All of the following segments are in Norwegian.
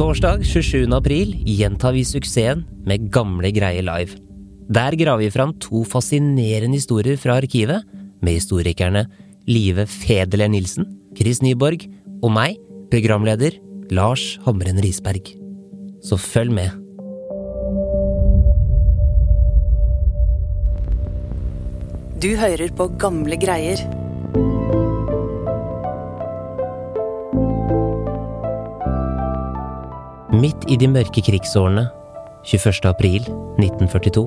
Torsdag 27. april gjentar vi suksessen med Gamle greier live. Der graver vi fram to fascinerende historier fra arkivet, med historikerne Live Fedele Nilsen, Chris Nyborg og meg, programleder Lars Hamren Risberg. Så følg med. Du hører på gamle greier. Midt i de mørke krigsårene, 21. april 1942,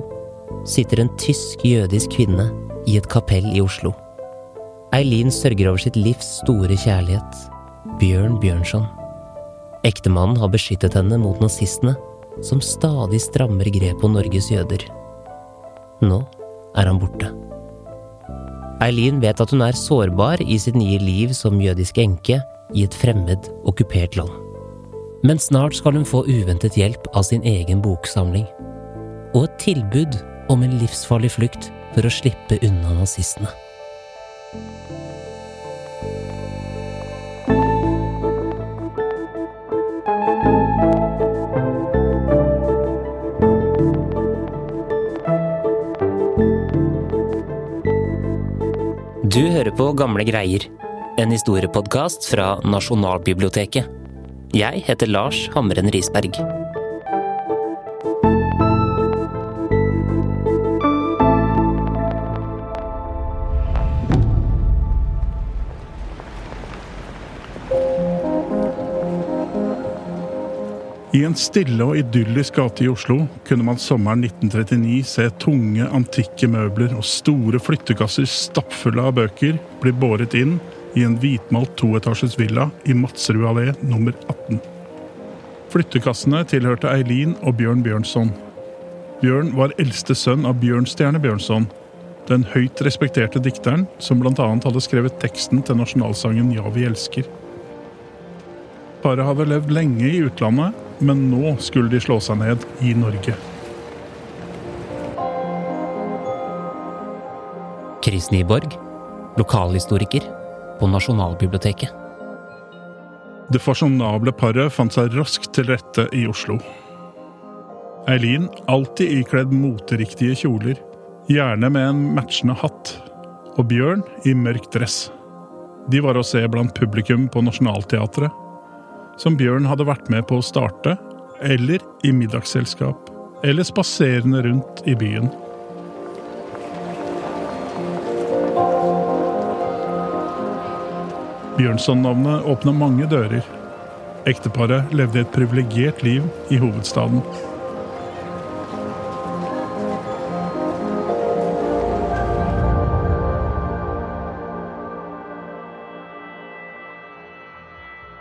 sitter en tysk-jødisk kvinne i et kapell i Oslo. Eileen sørger over sitt livs store kjærlighet, Bjørn Bjørnson. Ektemannen har beskyttet henne mot nazistene, som stadig strammer grep på Norges jøder. Nå er han borte. Eileen vet at hun er sårbar i sitt nye liv som jødisk enke i et fremmed, okkupert land. Men snart skal hun få uventet hjelp av sin egen boksamling. Og et tilbud om en livsfarlig flukt for å slippe unna nazistene. Du hører på Gamle greier, en historiepodkast fra Nasjonalbiblioteket. Jeg heter Lars Hamren Risberg. I en stille og idyllisk gate i Oslo kunne man sommeren 1939 se tunge, antikke møbler og store flyttekasser stappfulle av bøker bli båret inn i en hvitmalt toetasjes villa i Madserud allé nummer 18. Flyttekassene tilhørte Eileen og Bjørn Bjørnson. Bjørn var eldste sønn av Bjørnstjerne Bjørnson, den høyt respekterte dikteren som bl.a. hadde skrevet teksten til nasjonalsangen Ja, vi elsker. Paret hadde levd lenge i utlandet, men nå skulle de slå seg ned i Norge. Chris Nyborg, lokalhistoriker på Nasjonalbiblioteket. Det fasjonable paret fant seg raskt til rette i Oslo. Eileen, alltid ikledd moteriktige kjoler, gjerne med en matchende hatt, og Bjørn i mørk dress. De var å se blant publikum på Nationaltheatret, som Bjørn hadde vært med på å starte, eller i middagsselskap, eller spaserende rundt i byen. Bjørnson-navnet åpna mange dører. Ekteparet levde et privilegert liv i hovedstaden.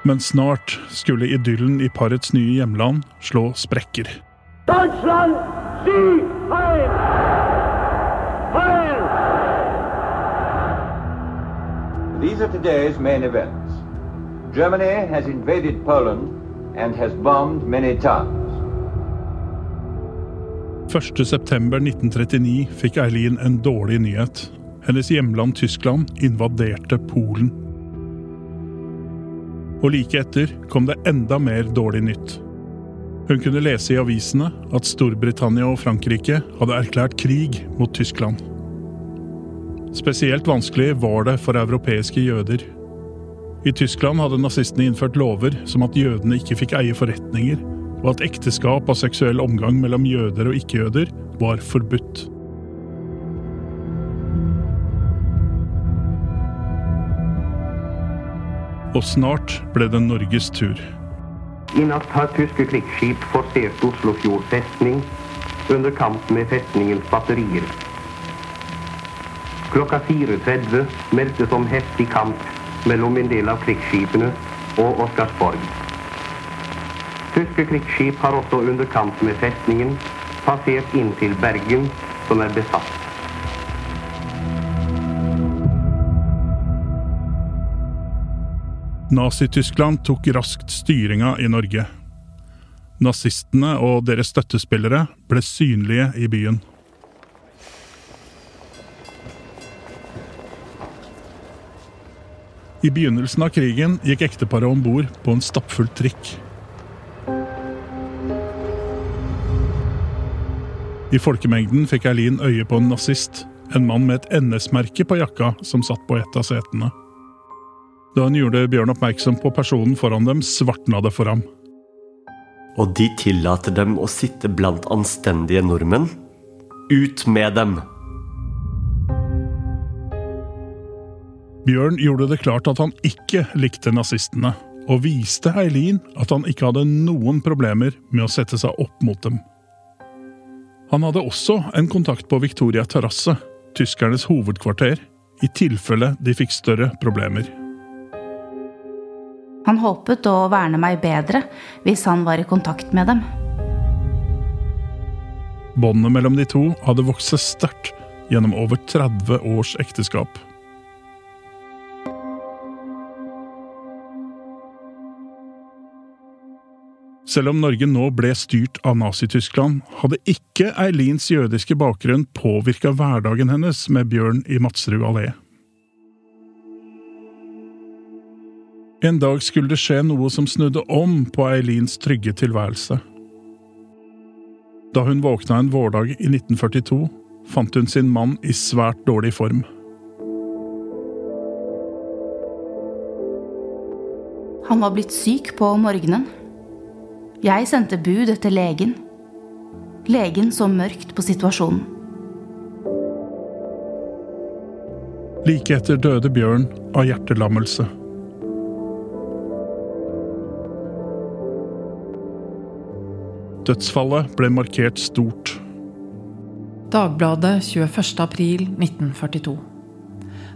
Men snart skulle idyllen i parets nye hjemland slå sprekker. Deutschland, Sie Heil! These are today's main events. Germany has invaded Poland and has bombed many towns. 1.9.1939 fikk Eileen en dårlig nyhet. Hennes hjemland Tyskland invaderte Polen. Og like etter kom det enda mer dårlig nytt. Hun kunne lese i avisene at Storbritannia og Frankrike hadde erklært krig mot Tyskland. Spesielt vanskelig var det for europeiske jøder. I Tyskland hadde nazistene innført lover som at jødene ikke fikk eie forretninger, og at ekteskap og seksuell omgang mellom jøder og ikke-jøder var forbudt. Og snart ble det Norges tur. I natt har tyske krigsskip forsert Oslofjord festning under kamp med festningens batterier. Klokka 4.30 meldtes om heftig kamp mellom en del av krigsskipene og Oscarsborg. Tyske krigsskip har også under kamp med festningen passert inn til Bergen, som er besatt. Nazi-Tyskland tok raskt styringa i Norge. Nazistene og deres støttespillere ble synlige i byen. I begynnelsen av krigen gikk ekteparet om bord på en stappfull trikk. I folkemengden fikk Eileen øye på en nazist, en mann med et NS-merke på jakka som satt på et av setene. Da hun gjorde Bjørn oppmerksom på personen foran dem, svartna det for ham. Og de tillater dem å sitte blant anstendige nordmenn? Ut med dem! Bjørn gjorde det klart at han ikke likte nazistene, og viste Eileen at han ikke hadde noen problemer med å sette seg opp mot dem. Han hadde også en kontakt på Victoria terrasse, tyskernes hovedkvarter, i tilfelle de fikk større problemer. Han håpet å verne meg bedre hvis han var i kontakt med dem. Båndet mellom de to hadde vokst seg sterkt gjennom over 30 års ekteskap. Selv om Norge nå ble styrt av Nazi-Tyskland, hadde ikke Eilins jødiske bakgrunn påvirka hverdagen hennes med Bjørn i Madsrud allé. En dag skulle det skje noe som snudde om på Eilins trygge tilværelse. Da hun våkna en vårdag i 1942, fant hun sin mann i svært dårlig form. Han var blitt syk på morgenen. Jeg sendte bud etter legen. Legen så mørkt på situasjonen. Like etter døde Bjørn av hjertelammelse. Dødsfallet ble markert stort. Dagbladet 21. april 1942.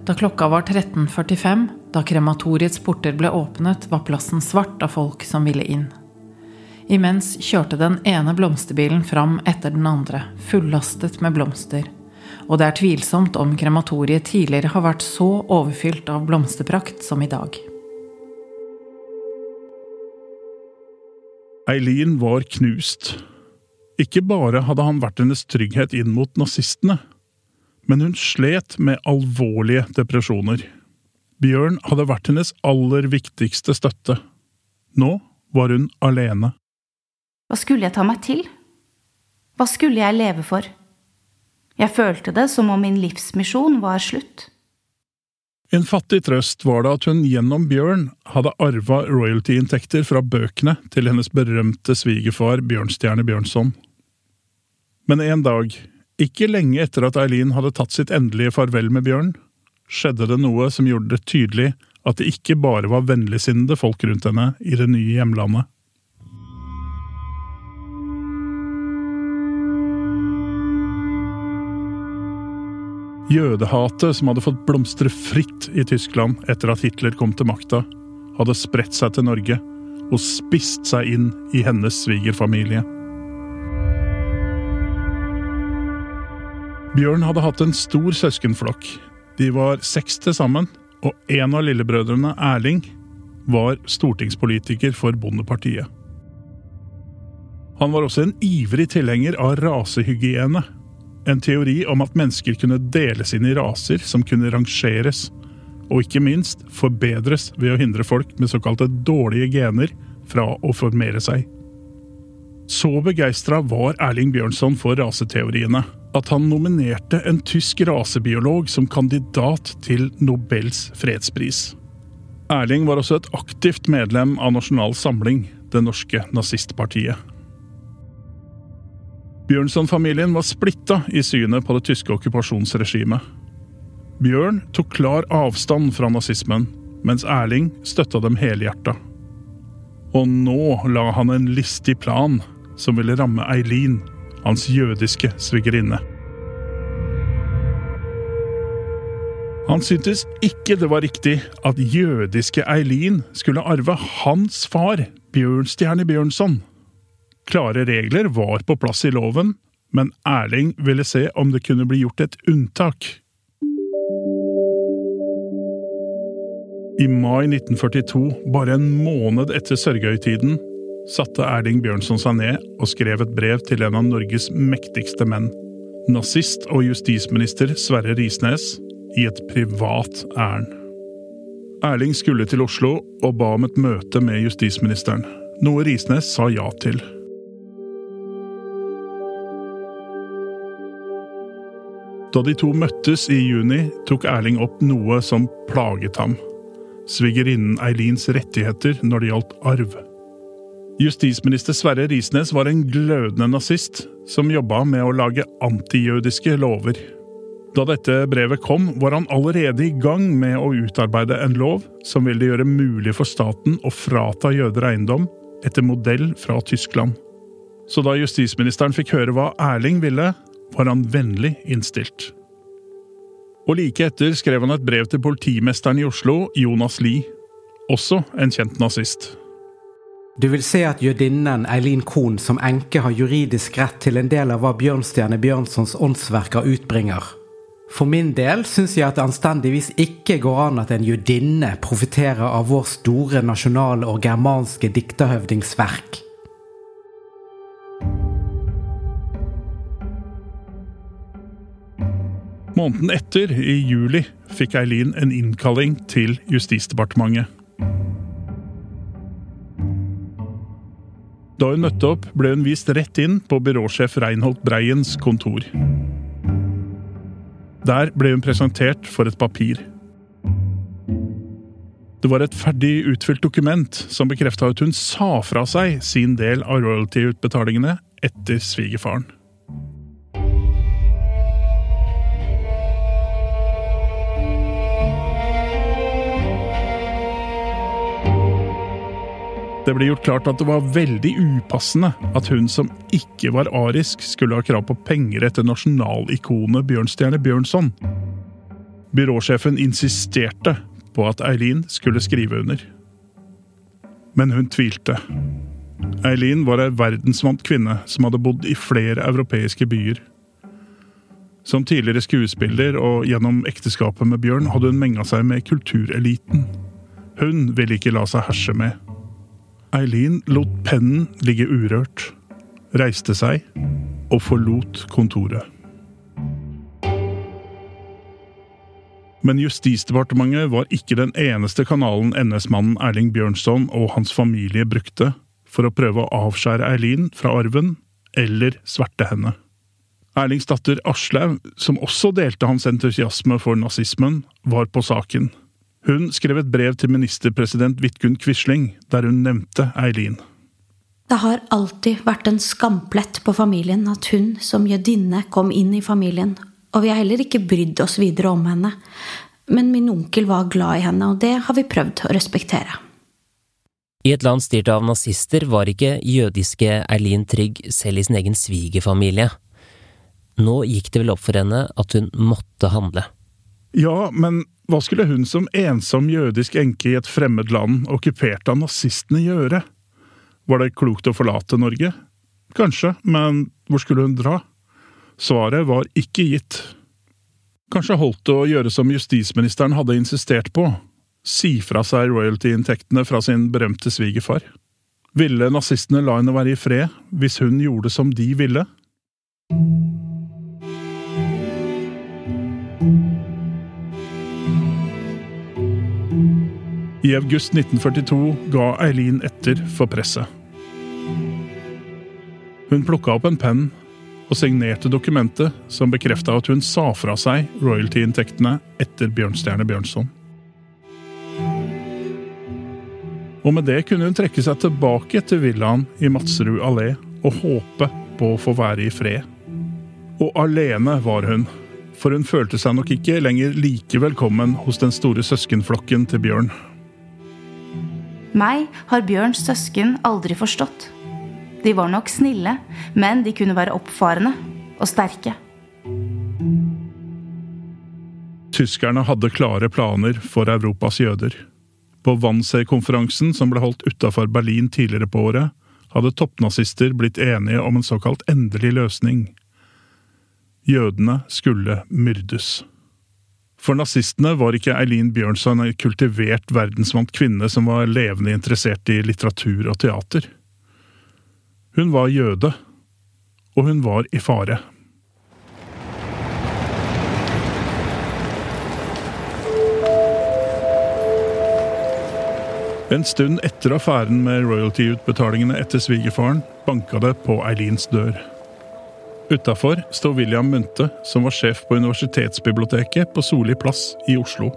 Da klokka var 13.45, da krematoriets porter ble åpnet, var plassen svart av folk som ville inn. Imens kjørte den ene blomsterbilen fram etter den andre, fullastet med blomster. Og det er tvilsomt om krematoriet tidligere har vært så overfylt av blomsterprakt som i dag. Eileen var knust. Ikke bare hadde han vært hennes trygghet inn mot nazistene, men hun slet med alvorlige depresjoner. Bjørn hadde vært hennes aller viktigste støtte. Nå var hun alene. Hva skulle jeg ta meg til? Hva skulle jeg leve for? Jeg følte det som om min livsmisjon var slutt. En fattig trøst var det at hun gjennom Bjørn hadde arva royalty-inntekter fra bøkene til hennes berømte svigerfar Bjørnstjerne Bjørnson. Men en dag, ikke lenge etter at Eileen hadde tatt sitt endelige farvel med Bjørn, skjedde det noe som gjorde det tydelig at det ikke bare var vennligsinnede folk rundt henne i det nye hjemlandet. Jødehatet som hadde fått blomstre fritt i Tyskland etter at Hitler kom til makta, hadde spredt seg til Norge og spist seg inn i hennes svigerfamilie. Bjørn hadde hatt en stor søskenflokk. De var seks til sammen, og en av lillebrødrene, Erling, var stortingspolitiker for Bondepartiet. Han var også en ivrig tilhenger av rasehygiene en teori om at mennesker kunne deles inn i raser som kunne rangeres, og ikke minst forbedres ved å hindre folk med såkalte dårlige gener fra å formere seg. Så begeistra var Erling Bjørnson for raseteoriene at han nominerte en tysk rasebiolog som kandidat til Nobels fredspris. Erling var også et aktivt medlem av Nasjonal Samling, det norske nazistpartiet. Bjørnson-familien var splitta i synet på det tyske okkupasjonsregimet. Bjørn tok klar avstand fra nazismen, mens Erling støtta dem helhjerta. Og nå la han en listig plan som ville ramme Eileen, hans jødiske svigerinne. Han syntes ikke det var riktig at jødiske Eileen skulle arve hans far, Bjørnstjerne Bjørnson, Klare regler var på plass i loven, men Erling ville se om det kunne bli gjort et unntak. I mai 1942, bare en måned etter Sørgøy-tiden, satte Erling Bjørnson seg ned og skrev et brev til en av Norges mektigste menn, nazist og justisminister Sverre Risnes, i et privat ærend. Erling skulle til Oslo og ba om et møte med justisministeren, noe Risnes sa ja til. Da de to møttes i juni, tok Erling opp noe som plaget ham. Svigerinnen Eilins rettigheter når det gjaldt arv. Justisminister Sverre Risnes var en glødende nazist som jobba med å lage antijødiske lover. Da dette brevet kom, var han allerede i gang med å utarbeide en lov som ville gjøre mulig for staten å frata jøder eiendom etter modell fra Tyskland. Så da justisministeren fikk høre hva Erling ville, var han vennlig innstilt. Og like etter skrev han et brev til politimesteren i Oslo, Jonas Lie, også en kjent nazist. Du vil se at jødinnen Eileen Kohn som enke har juridisk rett til en del av hva Bjørnstjerne Bjørnsons åndsverker utbringer. For min del syns jeg at det anstendigvis ikke går an at en jødinne profitterer av vår store nasjonale og germanske dikterhøvdingsverk. Måneden etter, i juli, fikk Eileen en innkalling til Justisdepartementet. Da hun møtte opp, ble hun vist rett inn på byråsjef Reinhold Breiens kontor. Der ble hun presentert for et papir. Det var et ferdig utfylt dokument som bekrefta at hun sa fra seg sin del av royalty-utbetalingene etter svigerfaren. Det ble gjort klart at det var veldig upassende at hun som ikke var arisk, skulle ha krav på penger etter nasjonalikonet Bjørnstjerne Bjørnson. Byråsjefen insisterte på at Eileen skulle skrive under. Men hun tvilte. Eileen var ei verdensvant kvinne som hadde bodd i flere europeiske byer. Som tidligere skuespiller og gjennom ekteskapet med Bjørn hadde hun menga seg med kultureliten. Hun ville ikke la seg herse med. Eileen lot pennen ligge urørt, reiste seg og forlot kontoret. Men Justisdepartementet var ikke den eneste kanalen NS-mannen Erling Bjørnson og hans familie brukte for å prøve å avskjære Eileen fra arven eller sverte henne. Erlings datter Aslaug, som også delte hans entusiasme for nazismen, var på saken. Hun skrev et brev til ministerpresident Vidkun Quisling, der hun nevnte Eileen. Det har alltid vært en skamplett på familien at hun som jødinne kom inn i familien, og vi har heller ikke brydd oss videre om henne. Men min onkel var glad i henne, og det har vi prøvd å respektere. I et land styrt av nazister var ikke jødiske Eileen trygg selv i sin egen svigerfamilie. Nå gikk det vel opp for henne at hun måtte handle. Ja, men hva skulle hun som ensom jødisk enke i et fremmed land, okkupert av nazistene, gjøre? Var det klokt å forlate Norge? Kanskje, men hvor skulle hun dra? Svaret var ikke gitt. Kanskje holdt det å gjøre som justisministeren hadde insistert på, si fra seg royalty-inntektene fra sin berømte svigerfar? Ville nazistene la henne være i fred hvis hun gjorde som de ville? I august 1942 ga Eileen etter for presset. Hun plukka opp en penn og signerte dokumentet som bekrefta at hun sa fra seg royalty-inntektene etter Bjørnstjerne Bjørnson. Og med det kunne hun trekke seg tilbake til villaen i Madsrud allé og håpe på å få være i fred. Og alene var hun, for hun følte seg nok ikke lenger like velkommen hos den store søskenflokken til Bjørn. Meg har Bjørns søsken aldri forstått. De var nok snille, men de kunne være oppfarende og sterke. Tyskerne hadde klare planer for Europas jøder. På Wannsee-konferansen som ble holdt utafor Berlin tidligere på året, hadde toppnazister blitt enige om en såkalt endelig løsning. Jødene skulle myrdes. For nazistene var ikke Eileen Bjørnson en kultivert, verdensvant kvinne som var levende interessert i litteratur og teater. Hun var jøde, og hun var i fare. En stund etter affæren med royalty-utbetalingene etter svigerfaren banka det på Eileens dør. Utafor står William Munthe, som var sjef på Universitetsbiblioteket på Soli plass i Oslo.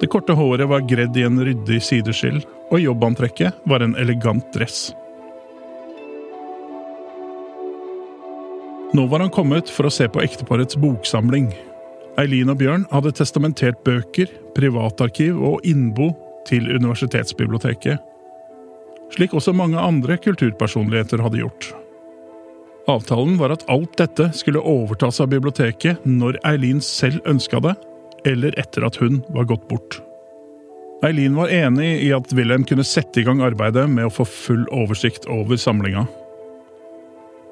Det korte håret var gredd i en ryddig sideskill, og jobbantrekket var en elegant dress. Nå var han kommet for å se på ekteparets boksamling. Eileen og Bjørn hadde testamentert bøker, privatarkiv og innbo til universitetsbiblioteket. Slik også mange andre kulturpersonligheter hadde gjort. Avtalen var at alt dette skulle overtas av biblioteket når Eileen selv ønska det, eller etter at hun var gått bort. Eileen var enig i at Wilhelm kunne sette i gang arbeidet med å få full oversikt over samlinga.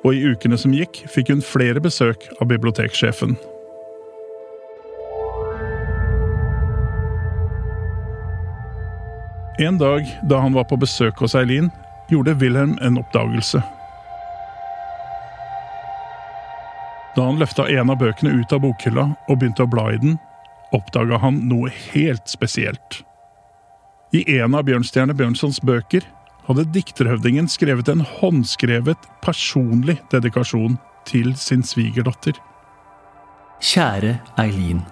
Og i ukene som gikk, fikk hun flere besøk av biblioteksjefen. En dag da han var på besøk hos Eileen, gjorde Wilhelm en oppdagelse. Da han løfta en av bøkene ut av bokhylla og begynte å bla i den, oppdaga han noe helt spesielt. I en av Bjørnstjerne Bjørnsons bøker hadde dikterhøvdingen skrevet en håndskrevet, personlig dedikasjon til sin svigerdatter. Kjære Eileen.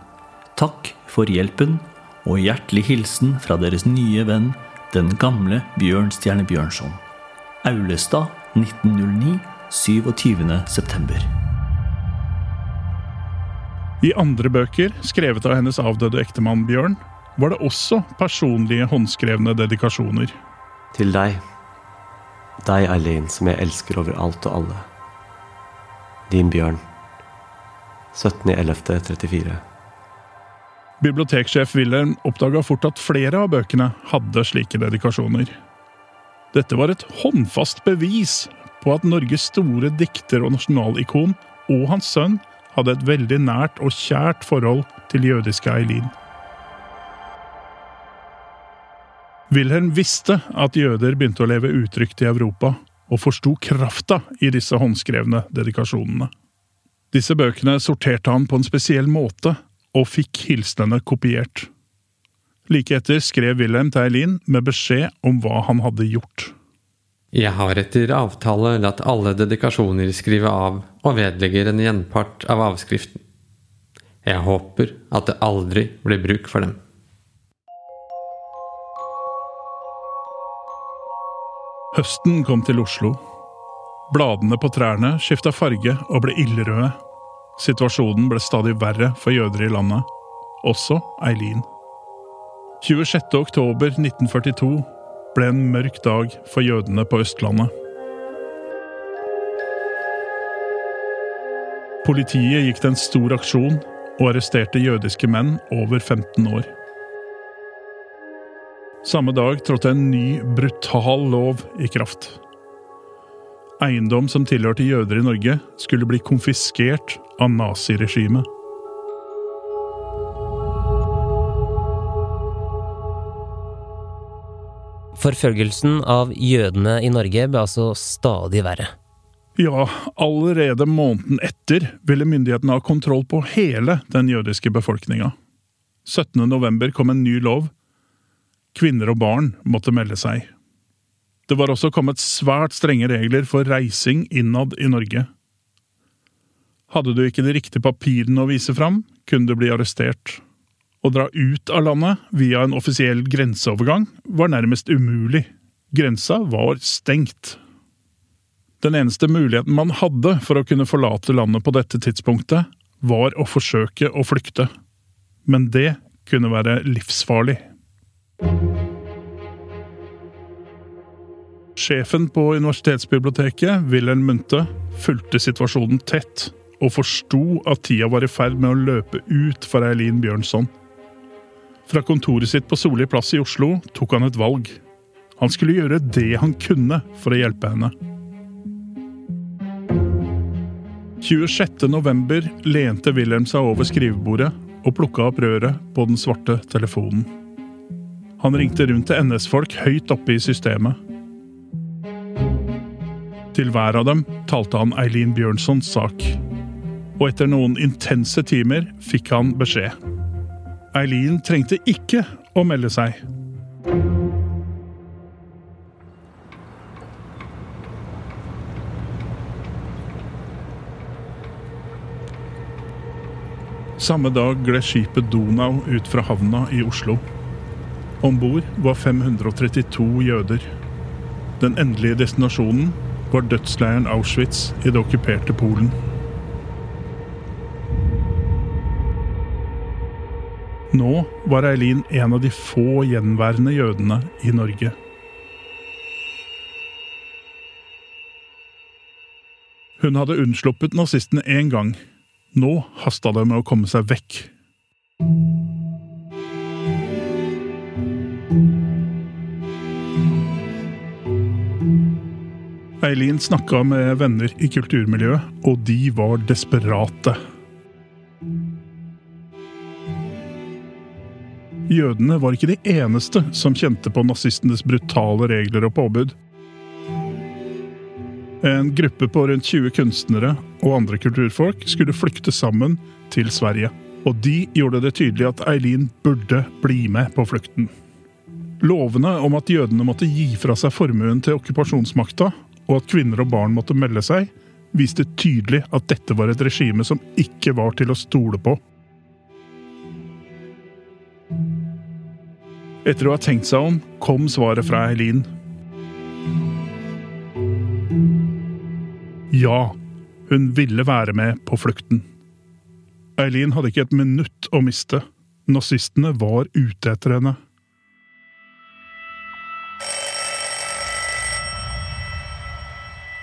Takk for hjelpen og hjertelig hilsen fra deres nye venn, den gamle Bjørnstjerne Bjørnson. Aulestad 1909, 27. september. I andre bøker, skrevet av hennes avdøde ektemann Bjørn, var det også personlige håndskrevne dedikasjoner. Til deg. Deg, Eileen, som jeg elsker over alt og alle. Din Bjørn. 17.11.34. Biblioteksjef Wilhelm oppdaga fort at flere av bøkene hadde slike dedikasjoner. Dette var et håndfast bevis på at Norges store dikter og nasjonalikon og hans sønn hadde et veldig nært og kjært forhold til jødiske Eileen. Wilhelm visste at jøder begynte å leve utrygt i Europa, og forsto krafta i disse håndskrevne dedikasjonene. Disse bøkene sorterte han på en spesiell måte, og fikk hilsenene kopiert. Like etter skrev Wilhelm til Eileen med beskjed om hva han hadde gjort. Jeg har etter avtale latt alle dedikasjoner skrive av og vedlegger en gjenpart av avskriften. Jeg håper at det aldri blir bruk for dem. Høsten kom til Oslo. Bladene på trærne skifta farge og ble ildrøde. Situasjonen ble stadig verre for jøder i landet, også Eileen. 26. oktober 1942 ble en mørk dag for jødene på Østlandet. Politiet gikk til en stor aksjon og arresterte jødiske menn over 15 år. Samme dag trådte en ny, brutal lov i kraft. Eiendom som tilhørte jøder i Norge, skulle bli konfiskert av naziregimet. Forfølgelsen av jødene i Norge ble altså stadig verre. Ja, allerede måneden etter ville myndighetene ha kontroll på hele den jødiske befolkninga. 17. november kom en ny lov. Kvinner og barn måtte melde seg. Det var også kommet svært strenge regler for reising innad i Norge. Hadde du ikke de riktige papirene å vise fram, kunne du bli arrestert. Å dra ut av landet via en offisiell grenseovergang var nærmest umulig. Grensa var stengt. Den eneste muligheten man hadde for å kunne forlate landet på dette tidspunktet, var å forsøke å flykte. Men det kunne være livsfarlig. Sjefen på universitetsbiblioteket, Wilhelm Munthe, fulgte situasjonen tett og forsto at tida var i ferd med å løpe ut for Eileen Bjørnson. Fra kontoret sitt på Solli plass i Oslo tok han et valg. Han skulle gjøre det han kunne for å hjelpe henne. 26. november lente Wilhelm seg over skrivebordet og plukka opp røret på den svarte telefonen. Han ringte rundt til NS-folk høyt oppe i systemet. Til hver av dem talte han Eileen Bjørnsons sak. Og etter noen intense timer fikk han beskjed. Eileen trengte ikke å melde seg. Samme dag gled skipet Donau ut fra havna i Oslo. Om bord var 532 jøder. Den endelige destinasjonen var dødsleiren Auschwitz i det okkuperte Polen. Nå var Eileen en av de få gjenværende jødene i Norge. Hun hadde unnsluppet nazistene én gang. Nå hasta det med å komme seg vekk. Eileen snakka med venner i kulturmiljøet, og de var desperate. Jødene var ikke de eneste som kjente på nazistenes brutale regler og påbud. En gruppe på rundt 20 kunstnere og andre kulturfolk skulle flykte sammen til Sverige. Og de gjorde det tydelig at Eileen burde bli med på flukten. Lovene om at jødene måtte gi fra seg formuen til okkupasjonsmakta, og at kvinner og barn måtte melde seg, viste tydelig at dette var et regime som ikke var til å stole på. Etter å ha tenkt seg om, kom svaret fra Eileen. Ja, hun ville være med på flukten. Eileen hadde ikke et minutt å miste. Nazistene var ute etter henne.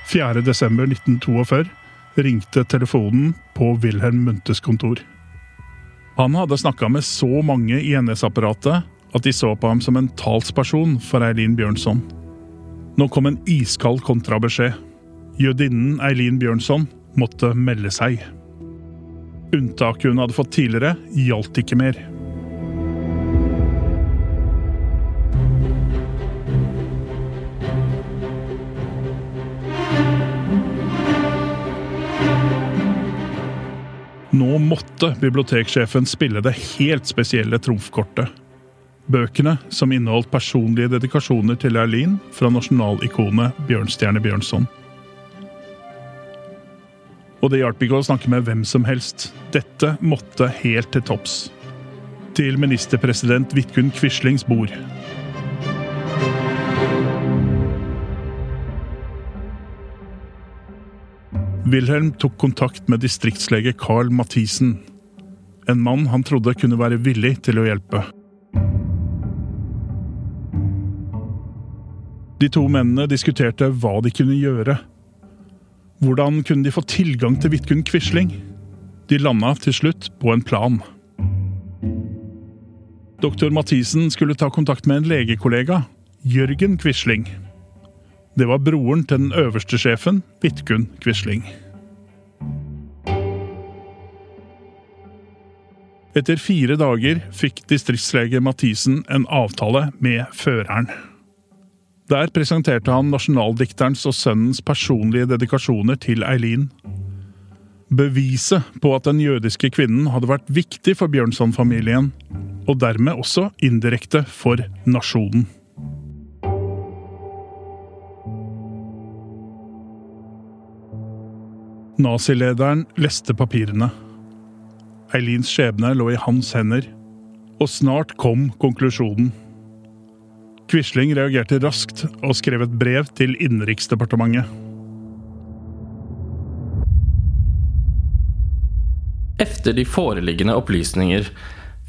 Fjerde desember 1942 ringte telefonen på Wilhelm Munthes kontor. Han hadde snakka med så mange i NS-apparatet at de så på ham som en talsperson for Eileen Bjørnson. Nå kom en iskald kontrabeskjed. Jødinnen Eileen Bjørnson måtte melde seg. Unntaket hun hadde fått tidligere, gjaldt ikke mer. Nå måtte biblioteksjefen spille det helt spesielle trumfkortet. Bøkene som inneholdt personlige dedikasjoner til Eileen fra nasjonalikonet Bjørnstjerne Bjørnson. Og det hjalp ikke å snakke med hvem som helst. Dette måtte helt til topps. Til ministerpresident Vidkun Quislings bord. Wilhelm tok kontakt med distriktslege Carl Mathisen. En mann han trodde kunne være villig til å hjelpe. De to mennene diskuterte hva de kunne gjøre. Hvordan kunne de få tilgang til Vidkun Quisling? De landa til slutt på en plan. Doktor Mathisen skulle ta kontakt med en legekollega, Jørgen Quisling. Det var broren til den øverste sjefen, Vidkun Quisling. Etter fire dager fikk distriktslege Mathisen en avtale med føreren. Der presenterte han nasjonaldikterens og sønnens personlige dedikasjoner til Eileen. Beviset på at den jødiske kvinnen hadde vært viktig for Bjørnson-familien, og dermed også indirekte for nasjonen. Nazilederen leste papirene. Eileens skjebne lå i hans hender, og snart kom konklusjonen. Quisling reagerte raskt og skrev et brev til Innenriksdepartementet. Efter de foreliggende opplysninger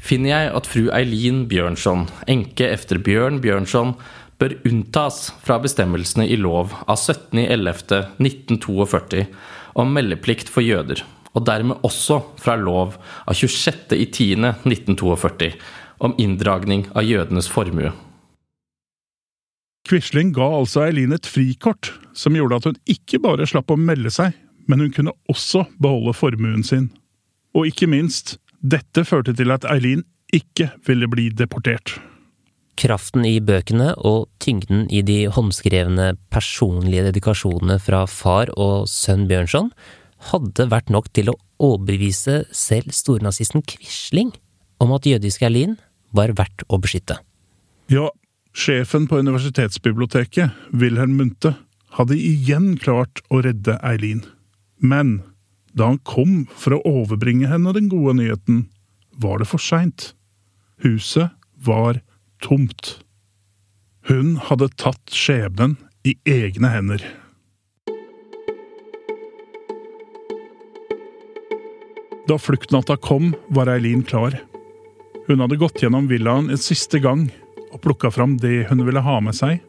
finner jeg at fru Eileen Bjørnson, enke efter Bjørn Bjørnson, bør unntas fra bestemmelsene i lov av 17.11.1942 om meldeplikt for jøder, og dermed også fra lov av 26.10.1942 om inndragning av jødenes formue. Quisling ga altså Eileen et frikort, som gjorde at hun ikke bare slapp å melde seg, men hun kunne også beholde formuen sin. Og ikke minst, dette førte til at Eileen ikke ville bli deportert. Kraften i bøkene og tyngden i de håndskrevne personlige dedikasjonene fra far og sønn Bjørnson hadde vært nok til å overbevise selv stornazisten Quisling om at jødiske Eileen var verdt å beskytte. Ja, sjefen på universitetsbiblioteket, Wilhelm Munthe, hadde igjen klart å redde Eileen. Men Da han kom for å overbringe henne den gode nyheten, var det for seint. Huset var tomt. Hun hadde tatt skjebnen i egne hender. Da fluktnatta kom, var Eileen klar. Hun hadde gått gjennom villaen en siste gang og plukka fram det hun ville ha med seg,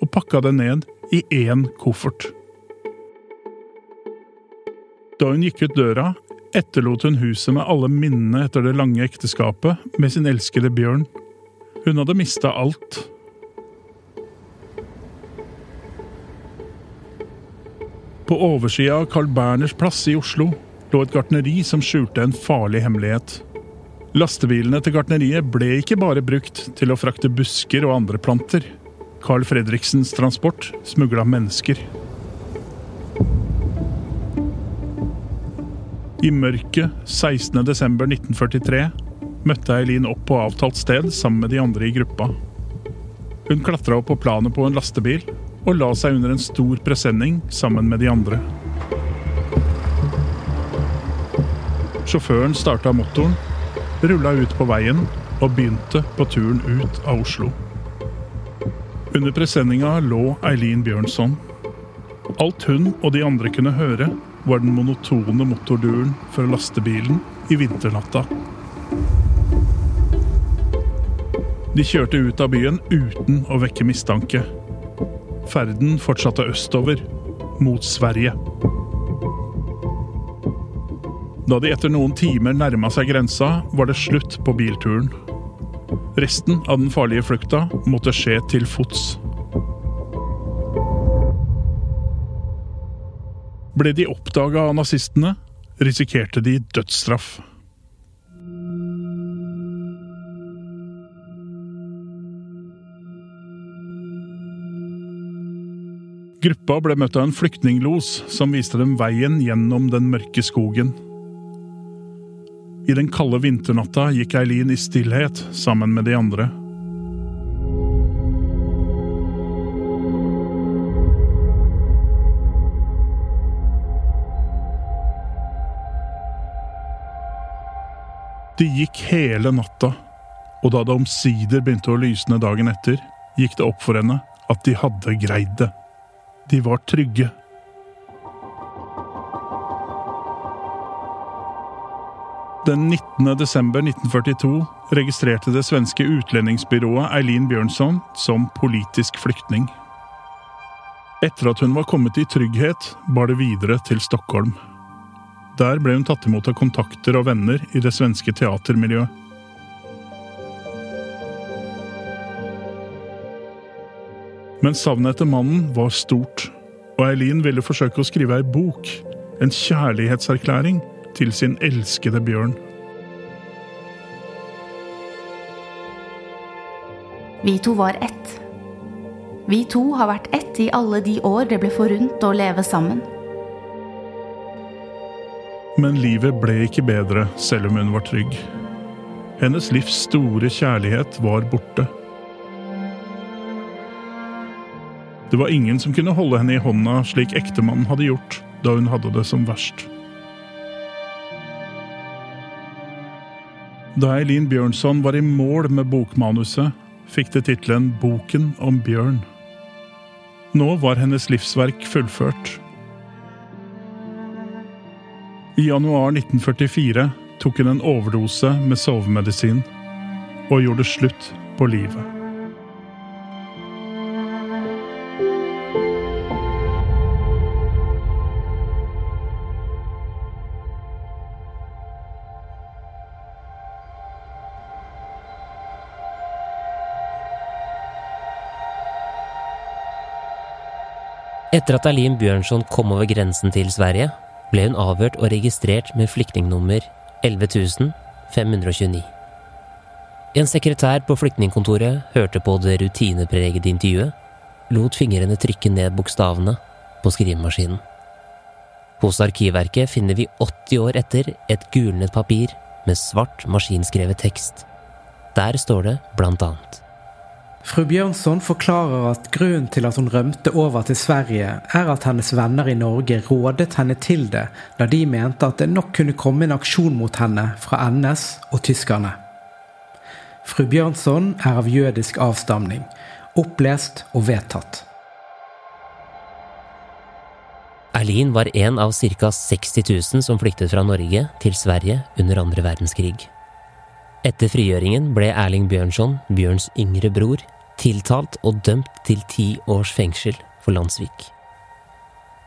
og pakka det ned i én koffert. Da hun gikk ut døra, etterlot hun huset med alle minnene etter det lange ekteskapet med sin elskede Bjørn. Hun hadde mista alt. På oversida av Carl Berners plass i Oslo lå et gartneri som skjulte en farlig hemmelighet. Lastebilene til gartneriet ble ikke bare brukt til å frakte busker og andre planter. Carl Fredriksens transport smugla mennesker. I mørket 16.12.1943 møtte Eileen opp på avtalt sted sammen med de andre i gruppa. Hun klatra opp på planet på en lastebil og la seg under en stor presenning sammen med de andre. Sjåføren starta motoren, rulla ut på veien og begynte på turen ut av Oslo. Under presenninga lå Eileen Bjørnson. Alt hun og de andre kunne høre, var den monotone motorduren fra lastebilen i vinternatta. De kjørte ut av byen uten å vekke mistanke. Ferden fortsatte østover, mot Sverige. Da de etter noen timer nærma seg grensa, var det slutt på bilturen. Resten av den farlige flukta måtte skje til fots. Ble de oppdaga av nazistene, risikerte de dødsstraff. Gruppa ble møtt av en flyktninglos som viste dem veien gjennom den mørke skogen. I den kalde vinternatta gikk Eileen i stillhet sammen med de andre. De gikk hele natta, og da det omsider begynte å lysne dagen etter, gikk det opp for henne at de hadde greid det. De var trygge. Den 19. desember 1942 registrerte det svenske utlendingsbyrået Eileen Bjørnson som politisk flyktning. Etter at hun var kommet i trygghet, bar det videre til Stockholm. Der ble hun tatt imot av kontakter og venner i det svenske teatermiljøet. Men savnet etter mannen var stort, og Eileen ville forsøke å skrive ei bok, en kjærlighetserklæring, til sin elskede Bjørn. Vi to var ett. Vi to har vært ett i alle de år det ble forunt å leve sammen. Men livet ble ikke bedre selv om hun var trygg. Hennes livs store kjærlighet var borte. Det var ingen som kunne holde henne i hånda slik ektemannen hadde gjort da hun hadde det som verst. Da Eileen Bjørnson var i mål med bokmanuset, fikk det tittelen Boken om Bjørn. Nå var hennes livsverk fullført. I januar 1944 tok hun en overdose med sovemedisin og gjorde slutt på livet. Etter at Eileen Bjørnson kom over grensen til Sverige, ble hun avhørt og registrert med flyktningnummer 11529. En sekretær på flyktningkontoret hørte på det rutinepregede intervjuet, lot fingrene trykke ned bokstavene på skrivemaskinen. Hos Arkivverket finner vi 80 år etter et gulnet papir med svart maskinskrevet tekst. Der står det blant annet Fru Bjørnson forklarer at grunnen til at hun rømte over til Sverige, er at hennes venner i Norge rådet henne til det, da de mente at det nok kunne komme en aksjon mot henne fra NS og tyskerne. Fru Bjørnson er av jødisk avstamning, opplest og vedtatt. Erlin var en av ca. 60 000 som flyktet fra Norge til Sverige under andre verdenskrig. Etter frigjøringen ble Erling Bjørnson, Bjørns yngre bror, tiltalt og dømt til ti års fengsel for landssvik.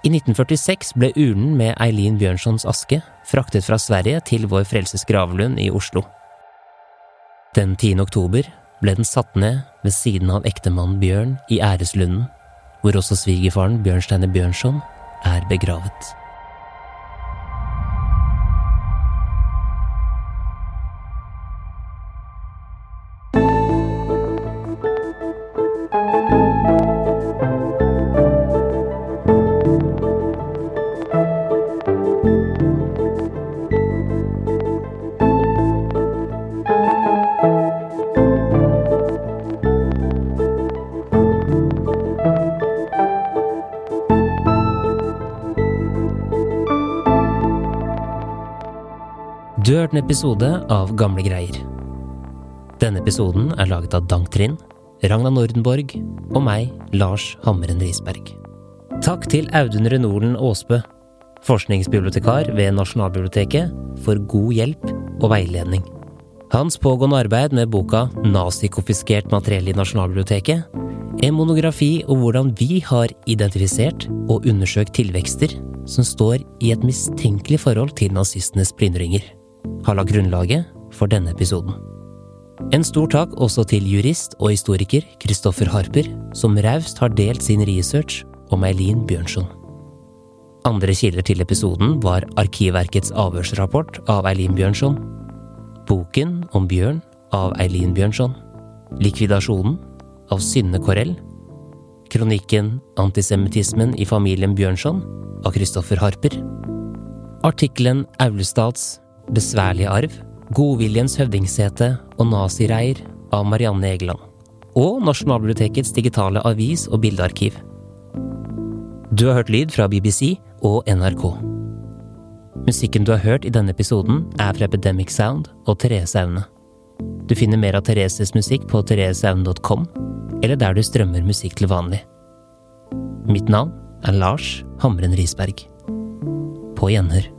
I 1946 ble urnen med Eileen Bjørnsons aske fraktet fra Sverige til Vår Frelses gravlund i Oslo. Den 10. oktober ble den satt ned ved siden av ektemannen Bjørn i Æreslunden, hvor også svigerfaren Bjørnsteine Bjørnson er begravet. En episode av Gamle greier. Denne episoden er laget av Dank Ragna Nordenborg og meg, Lars Hammeren Risberg. Takk til Audun Renolen Aasbø, forskningsbibliotekar ved Nasjonalbiblioteket, for god hjelp og veiledning. Hans pågående arbeid med boka Nazikonfiskert materiell i Nasjonalbiblioteket, en monografi om hvordan vi har identifisert og undersøkt tilvekster som står i et mistenkelig forhold til nazistenes plyndringer har lagt grunnlaget for denne episoden. En stor takk også til jurist og historiker Kristoffer Harper, som raust har delt sin research om Eileen Bjørnson. Andre kilder til episoden var Arkivverkets avhørsrapport av Eileen Bjørnson, boken om Bjørn av Eileen Bjørnson, likvidasjonen av Synne Korell, kronikken Antisemittismen i familien Bjørnson av Kristoffer Harper, artikkelen Aulestads Besværlige arv, Godviljens høvdingsete og nazireir av Marianne Egeland. Og Nasjonalbibliotekets digitale avis- og bildearkiv. Du har hørt lyd fra BBC og NRK. Musikken du har hørt i denne episoden, er fra Epidemic Sound og Therese Aune. Du finner mer av Thereses musikk på thereseaune.com, eller der du strømmer musikk til vanlig. Mitt navn er Lars Hamren Risberg. På gjenhør.